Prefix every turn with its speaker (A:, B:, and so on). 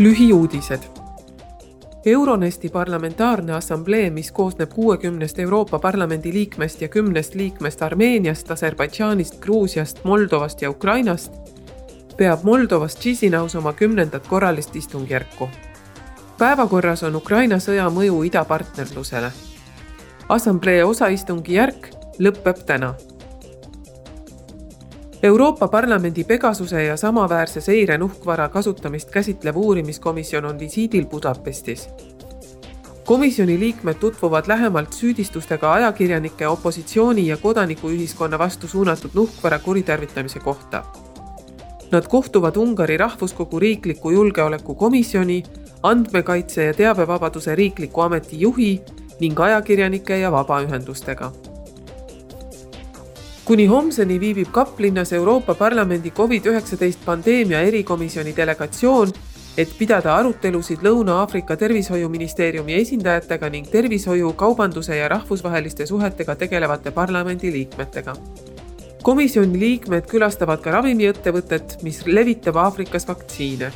A: lühiuudised. Euronesti parlamentaarne assamblee, mis koosneb kuuekümnest Euroopa Parlamendi liikmest ja kümnest liikmest Armeeniast, Aserbaidžaanist, Gruusiast, Moldovast ja Ukrainast, peab Moldovas Tšisinaus oma kümnendat korralist istungjärku. päevakorras on Ukraina sõja mõju idapartnerlusele. assamblee osaistungi järk lõpeb täna Euroopa Parlamendi Pegasuse ja samaväärse seire nuhkvara kasutamist käsitlev uurimiskomisjon on visiidil Budapestis. komisjoni liikmed tutvuvad lähemalt süüdistustega ajakirjanike, opositsiooni ja kodanikuühiskonna vastu suunatud nuhkvara kuritarvitamise kohta. Nad kohtuvad Ungari Rahvuskogu riikliku julgeolekukomisjoni, andmekaitse ja teabevabaduse riikliku ameti juhi ning ajakirjanike ja vabaühendustega kuni homseni viibib Kaplinnas Euroopa Parlamendi Covid-19 pandeemia erikomisjoni delegatsioon, et pidada arutelusid Lõuna-Aafrika Tervishoiuministeeriumi esindajatega ning tervishoiu, kaubanduse ja rahvusvaheliste suhetega tegelevate parlamendi liikmetega. komisjoni liikmed külastavad ka ravimiettevõtet, mis levitab Aafrikas vaktsiine